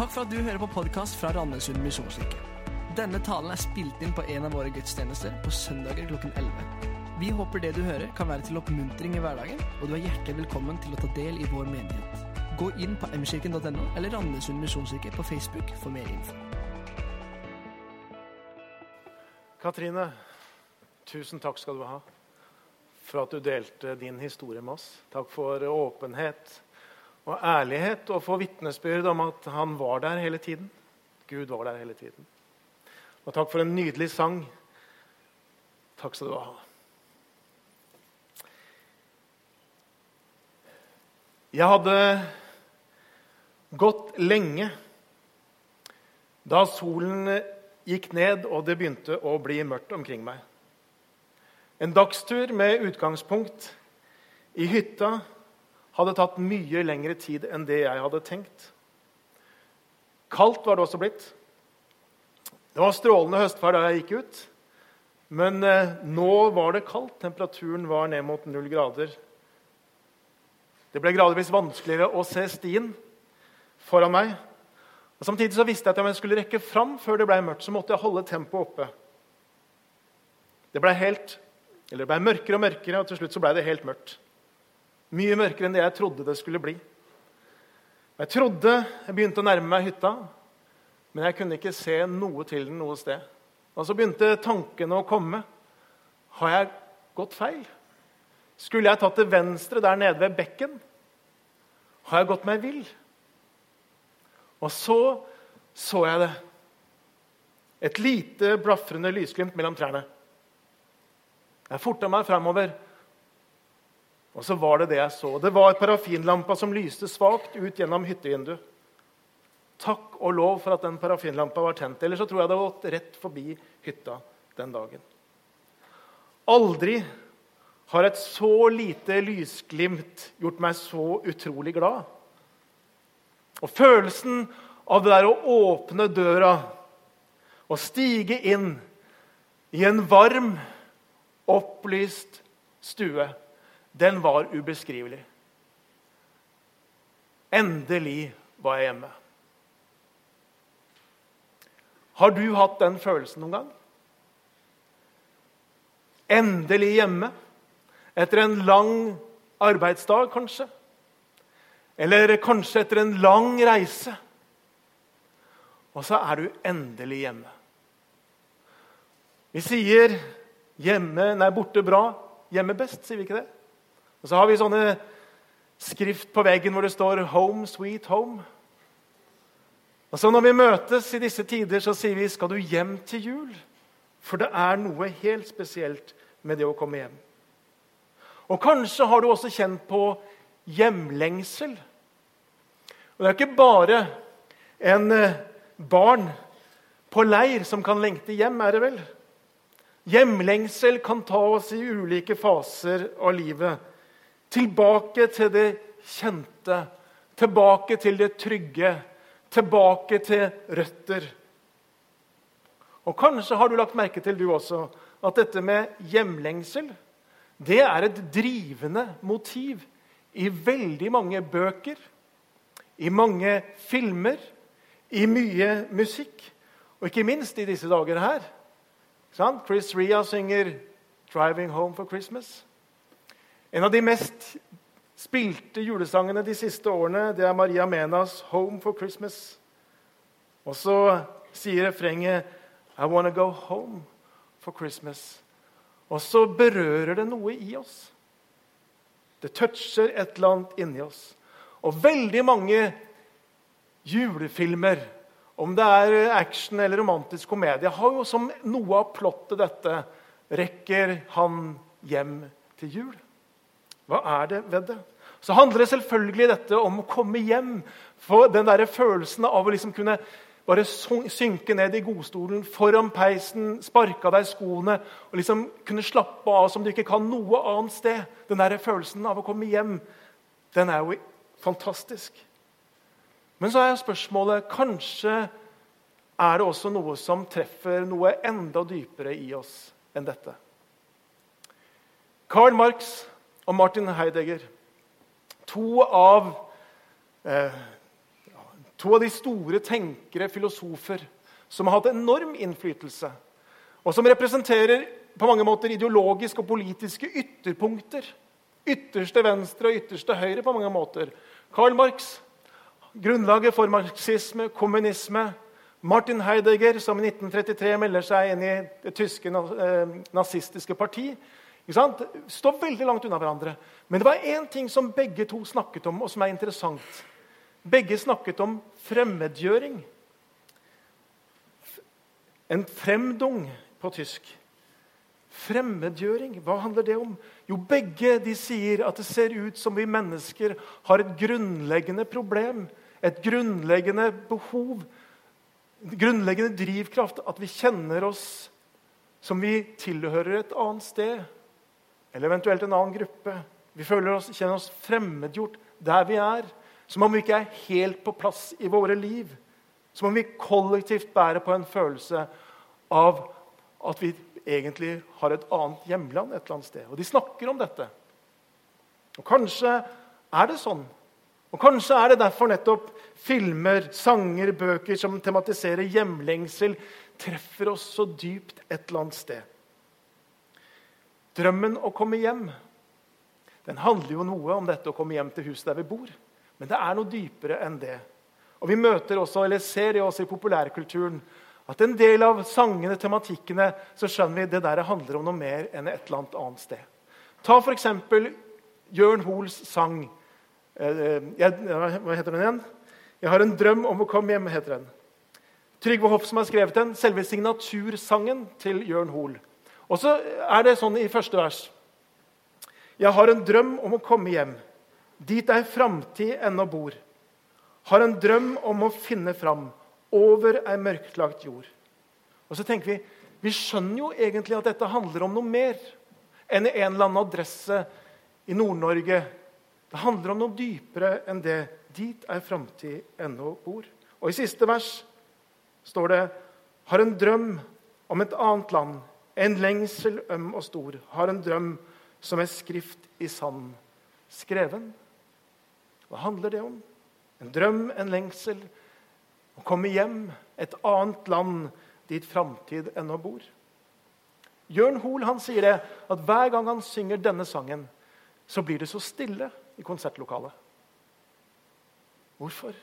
Takk for at du hører på podkast fra Randesund misjonskirke. Denne talen er spilt inn på en av våre gudstjenester på søndager klokken 11. Vi håper det du hører, kan være til oppmuntring i hverdagen, og du er hjertelig velkommen til å ta del i vår menighet. Gå inn på mkirken.no eller Randesund misjonskirke på Facebook for mer info. Katrine, tusen takk skal du ha for at du delte din historie med oss. Takk for åpenhet og ærlighet og få vitnesbyrd om at han var der hele tiden. Gud var der hele tiden. Og takk for en nydelig sang. Takk skal du ha. Jeg hadde gått lenge da solen gikk ned og det begynte å bli mørkt omkring meg. En dagstur med utgangspunkt i hytta hadde tatt mye lengre tid enn det jeg hadde tenkt. Kaldt var det også blitt. Det var strålende høstferd da jeg gikk ut. Men eh, nå var det kaldt. Temperaturen var ned mot null grader. Det ble gradvis vanskeligere å se stien foran meg. Og Samtidig så visste jeg at om jeg skulle rekke fram før det ble mørkt, så måtte jeg holde tempoet oppe. Det ble, helt, det ble mørkere og mørkere, og til slutt så ble det helt mørkt. Mye mørkere enn det jeg trodde det skulle bli. Jeg trodde jeg begynte å nærme meg hytta, men jeg kunne ikke se noe til den noe sted. Og så begynte tankene å komme. Har jeg gått feil? Skulle jeg tatt til venstre der nede ved bekken? Har jeg gått meg vill? Og så så jeg det. Et lite, blafrende lysglimt mellom trærne. Jeg forta meg framover, og så var det det jeg så. Det var parafinlampa som lyste svakt ut gjennom hyttevinduet. Takk og lov for at den parafinlampa var tent. Ellers så tror jeg det hadde gått rett forbi hytta den dagen. Aldri har et så lite lysglimt gjort meg så utrolig glad. Og følelsen av det der å åpne døra og stige inn i en varm, opplyst stue, den var ubeskrivelig. Endelig var jeg hjemme. Har du hatt den følelsen noen gang? Endelig hjemme etter en lang arbeidsdag, kanskje? Eller kanskje etter en lang reise. Og så er du endelig hjemme. Vi sier 'hjemme, nei, borte bra', 'hjemme best', sier vi ikke det? Og så har vi sånne skrift på veggen hvor det står 'Home, sweet home'. Og så Når vi møtes i disse tider, så sier vi 'Skal du hjem til jul?' For det er noe helt spesielt med det å komme hjem. Og kanskje har du også kjent på hjemlengsel. Og Det er ikke bare en eh, barn på leir som kan lengte hjem, er det vel? Hjemlengsel kan ta oss i ulike faser av livet. Tilbake til det kjente, tilbake til det trygge, tilbake til røtter. Og Kanskje har du lagt merke til du også, at dette med hjemlengsel det er et drivende motiv i veldig mange bøker, i mange filmer, i mye musikk. Og ikke minst i disse dager her. Chris Ria synger 'Driving Home for Christmas'. En av de mest spilte julesangene de siste årene det er Maria Menas 'Home for Christmas'. Og så sier refrenget 'I wanna go home for Christmas'. Og så berører det noe i oss. Det toucher et eller annet inni oss. Og veldig mange julefilmer, om det er action eller romantisk komedie, har jo som noe av plottet dette Rekker han hjem til jul? Hva er det ved det? Så handler det selvfølgelig dette om å komme hjem. For den der følelsen av å liksom kunne bare synke ned i godstolen foran peisen, sparke av deg skoene og liksom kunne slappe av som du ikke kan noe annet sted. Den der følelsen av å komme hjem, den er jo fantastisk. Men så er spørsmålet kanskje er det også noe som treffer noe enda dypere i oss enn dette. Karl Marx og Martin Heidegger, to av eh, To av de store tenkere, filosofer, som har hatt enorm innflytelse, og som representerer på mange måter ideologiske og politiske ytterpunkter. Ytterste venstre og ytterste høyre på mange måter. Karl Marx, grunnlaget for marxisme, kommunisme. Martin Heidegger, som i 1933 melder seg inn i det tyske eh, nazistiske parti. Står veldig langt unna hverandre. Men det var én ting som begge to snakket om, og som er interessant. Begge snakket om fremmedgjøring. En fremdung på tysk. Fremmedgjøring, hva handler det om? Jo, begge de sier at det ser ut som vi mennesker har et grunnleggende problem. Et grunnleggende behov, en grunnleggende drivkraft. At vi kjenner oss som vi tilhører et annet sted. Eller eventuelt en annen gruppe. Vi føler oss, kjenner oss fremmedgjort der vi er. Som om vi ikke er helt på plass i våre liv. Som om vi kollektivt bærer på en følelse av at vi egentlig har et annet hjemland et eller annet sted. Og de snakker om dette. Og kanskje er det sånn. Og kanskje er det derfor nettopp filmer, sanger, bøker som tematiserer hjemlengsel, treffer oss så dypt et eller annet sted. Drømmen å komme hjem den handler jo noe om dette å komme hjem til huset der vi bor. Men det er noe dypere enn det. Og Vi møter også, eller ser det også i populærkulturen at en del av sangene, tematikkene, så skjønner vi det der handler om noe mer enn et eller annet annet sted. Ta f.eks. Jørn Hoels sang. Eh, jeg, hva heter den igjen? 'Jeg har en drøm om å komme hjem'. heter den. Trygve Hoff som har skrevet den. Selve signatursangen til Jørn Hoel. Og så er det sånn i første vers. Jeg har en drøm om å komme hjem, dit ei framtid ennå bor. Har en drøm om å finne fram over ei mørklagt jord. Og så tenker Vi vi skjønner jo egentlig at dette handler om noe mer enn en eller annen adresse i Nord-Norge. Det handler om noe dypere enn det. Dit er framtid ennå bor. Og i siste vers står det har en drøm om et annet land, en lengsel øm og stor. Har en drøm som er skrift i sand skreven. Hva handler det om? En drøm, en lengsel, å komme hjem, et annet land dit framtid ennå bor. Jørn Hoel han sier det, at hver gang han synger denne sangen, så blir det så stille i konsertlokalet. Hvorfor?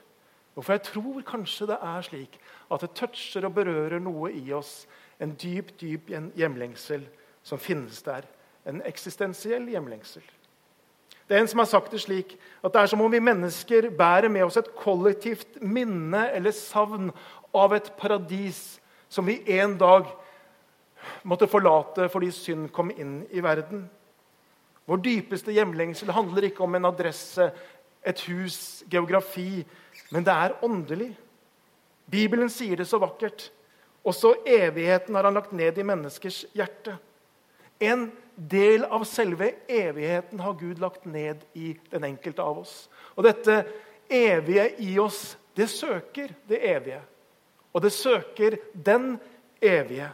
Hvorfor jeg tror kanskje det er slik at det toucher og berører noe i oss. En dyp, dyp hjemlengsel som finnes der. En eksistensiell hjemlengsel. Det er en som har sagt det slik at det er som om vi mennesker bærer med oss et kollektivt minne eller savn av et paradis som vi en dag måtte forlate fordi synd kom inn i verden. Vår dypeste hjemlengsel handler ikke om en adresse, et hus, geografi, men det er åndelig. Bibelen sier det så vakkert. Også evigheten har han lagt ned i menneskers hjerte. En del av selve evigheten har Gud lagt ned i den enkelte av oss. Og dette evige i oss, det søker det evige. Og det søker den evige.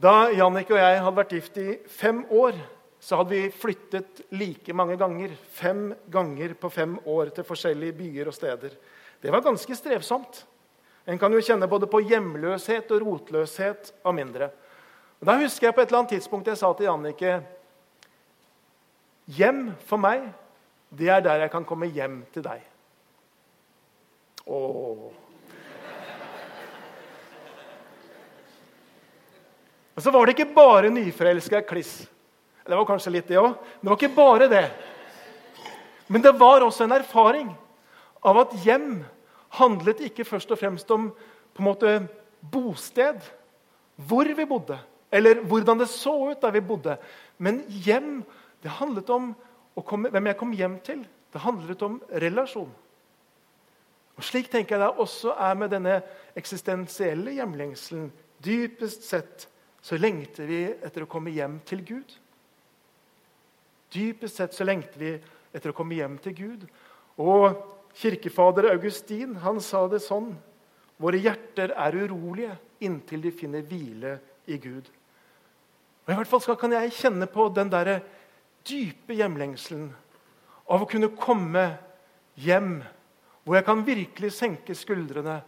Da Jannicke og jeg hadde vært gift i fem år, så hadde vi flyttet like mange ganger. Fem ganger på fem år til forskjellige byer og steder. Det var ganske strevsomt. En kan jo kjenne både på hjemløshet og rotløshet av mindre. Og Da husker jeg på et eller annet tidspunkt jeg sa til Jannicke Hjem for meg, det er der jeg kan komme hjem til deg. Åh. Og så var det ikke bare nyforelska kliss. Det var kanskje litt det òg. Det var ikke bare det. Men det var også en erfaring av at hjem handlet ikke først og fremst om på en måte bosted, hvor vi bodde, eller hvordan det så ut der vi bodde. Men hjem det handlet om komme, hvem jeg kom hjem til. Det handlet om relasjon. Og Slik tenker jeg det også er med denne eksistensielle hjemlengselen. Dypest sett så lengter vi etter å komme hjem til Gud. Dypest sett så lengter vi etter å komme hjem til Gud. Og Kirkefader Augustin han sa det sånn Våre hjerter er urolige inntil de finner hvile i Gud. Og I hvert fall skal, kan jeg kjenne på den der dype hjemlengselen av å kunne komme hjem hvor jeg kan virkelig senke skuldrene,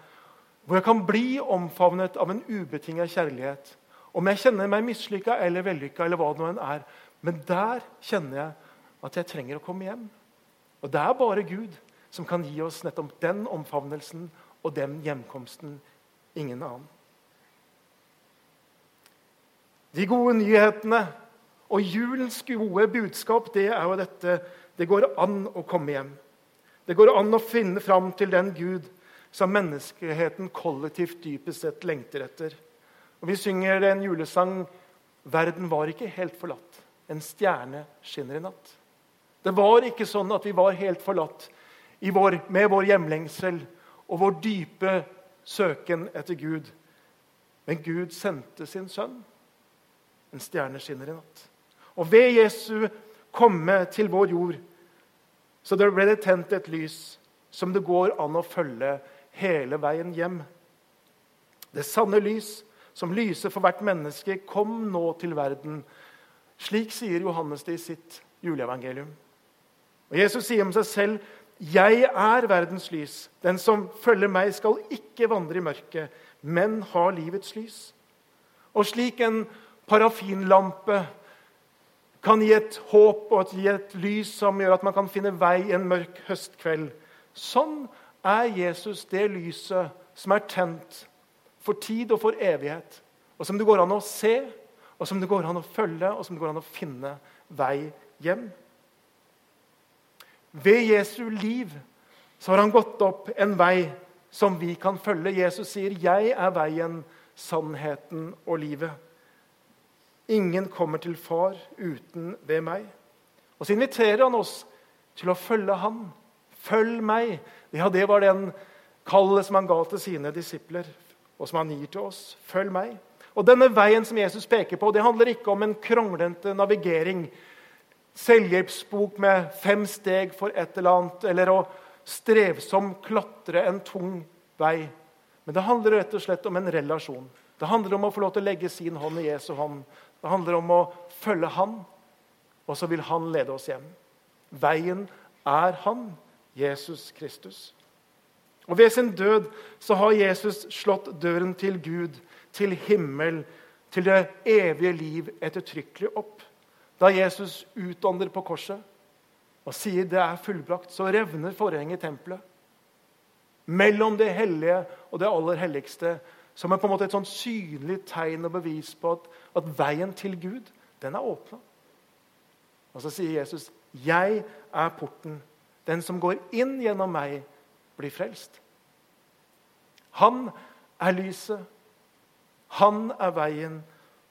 hvor jeg kan bli omfavnet av en ubetinga kjærlighet. Om jeg kjenner meg mislykka eller vellykka, eller hva det nå enn er. Men der kjenner jeg at jeg trenger å komme hjem. Og det er bare Gud som kan gi oss nettopp den omfavnelsen og den hjemkomsten. Ingen annen. De gode nyhetene og julens gode budskap det er jo dette det går an å komme hjem. Det går an å finne fram til den Gud som menneskeheten kollektivt dypest sett lengter etter. Og Vi synger en julesang 'Verden var ikke helt forlatt'. En stjerne skinner i natt. Det var ikke sånn at vi var helt forlatt vår, med vår hjemlengsel og vår dype søken etter Gud. Men Gud sendte sin sønn. En stjerne skinner i natt. Og ved Jesu komme til vår jord så det ble det tent et lys som det går an å følge hele veien hjem. Det sanne lys, som lyser for hvert menneske, kom nå til verden. Slik sier Johannes det i sitt juleevangelium. Og Jesus sier om seg selv, 'Jeg er verdens lys.' 'Den som følger meg, skal ikke vandre i mørket, men ha livets lys.' Og slik en parafinlampe kan gi et håp og gi et lys som gjør at man kan finne vei en mørk høstkveld. Sånn er Jesus det lyset som er tent for tid og for evighet, og som det går an å se, og som det går an å følge, og som det går an å finne vei hjem. Ved Jesu liv så har han gått opp en vei som vi kan følge. Jesus sier, 'Jeg er veien, sannheten og livet'. Ingen kommer til far uten ved meg. Og så inviterer han oss til å følge han. Følg meg. Ja, Det var den kallet som han ga til sine disipler, og som han gir til oss. Følg meg. Og Denne veien som Jesus peker på, det handler ikke om en kronglete navigering. Selvhjelpsbok med fem steg for et eller annet, eller å strevsomt klatre en tung vei. Men det handler rett og slett om en relasjon. Det handler om å få lov til å legge sin hånd i Jesu hånd det handler om å følge Han, og så vil Han lede oss hjem. Veien er Han, Jesus Kristus. Og Ved sin død så har Jesus slått døren til Gud, til himmel, til det evige liv ettertrykkelig opp. Da Jesus utånder på korset og sier det er fullbrakt, så revner forhenget i tempelet. Mellom det hellige og det aller helligste som er på en måte et sånn synlig tegn og bevis på at, at veien til Gud den er åpna. Og så sier Jesus, 'Jeg er porten. Den som går inn gjennom meg, blir frelst.' Han er lyset. Han er veien.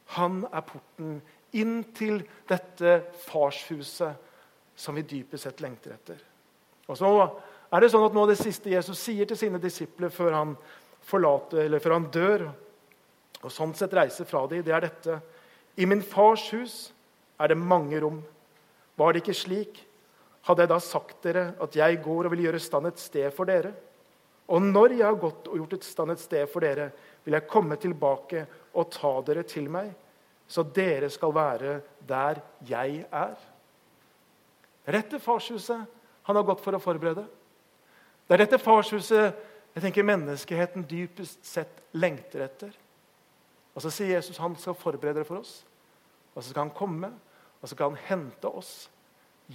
Han er porten inn til dette farshuset som vi dypest sett lengter etter. Og så er det sånn at Noe av det siste Jesus sier til sine disipler før han forlater, eller før han dør, og sånn sett reiser fra dem, det er dette. I min fars hus er det mange rom. Var det ikke slik, hadde jeg da sagt dere at jeg går og vil gjøre stand et sted for dere. Og når jeg har gått og gjort et stand et sted for dere, vil jeg komme tilbake og ta dere til meg, så dere skal være der jeg er. Rett til farshuset han har gått for å forberede. Det er dette farshuset jeg tenker menneskeheten dypest sett lengter etter. Og Så sier Jesus han skal forberede det for oss. Og Så skal han komme og så skal han hente oss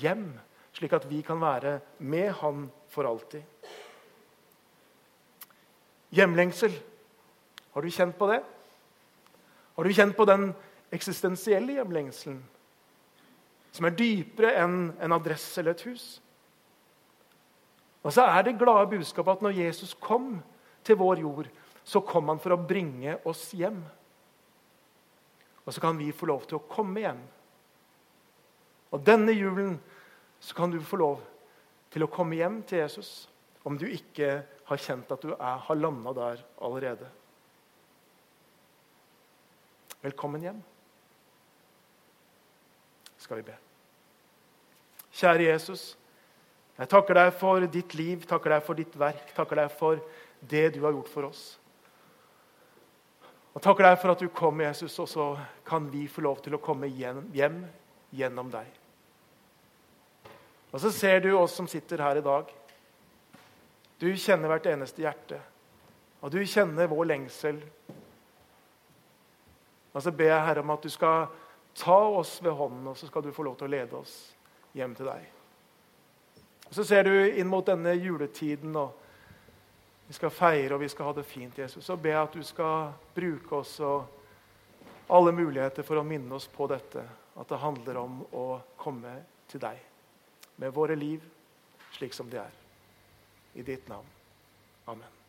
hjem, slik at vi kan være med han for alltid. Hjemlengsel. Har du kjent på det? Har du kjent på den eksistensielle hjemlengselen? Som er dypere enn en adresse eller et hus? Og så er det glade budskapet at når Jesus kom til vår jord, så kom han for å bringe oss hjem. Og så kan vi få lov til å komme hjem. Og denne julen så kan du få lov til å komme hjem til Jesus om du ikke har kjent at du er, har landa der allerede. Velkommen hjem. Skal vi be. Kjære Jesus. Jeg takker deg for ditt liv, takker deg for ditt verk, takker deg for det du har gjort for oss. Og takker deg for at du kom, Jesus, og så kan vi få lov til å komme hjem, gjennom deg. Og så ser du oss som sitter her i dag. Du kjenner hvert eneste hjerte. Og du kjenner vår lengsel. Og så ber jeg Herre om at du skal ta oss ved hånden, og så skal du få lov til å lede oss hjem til deg. Og Så ser du inn mot denne juletiden, og vi skal feire og vi skal ha det fint. Jesus. Ber jeg at du skal bruke oss og alle muligheter for å minne oss på dette. At det handler om å komme til deg med våre liv slik som de er. I ditt navn. Amen.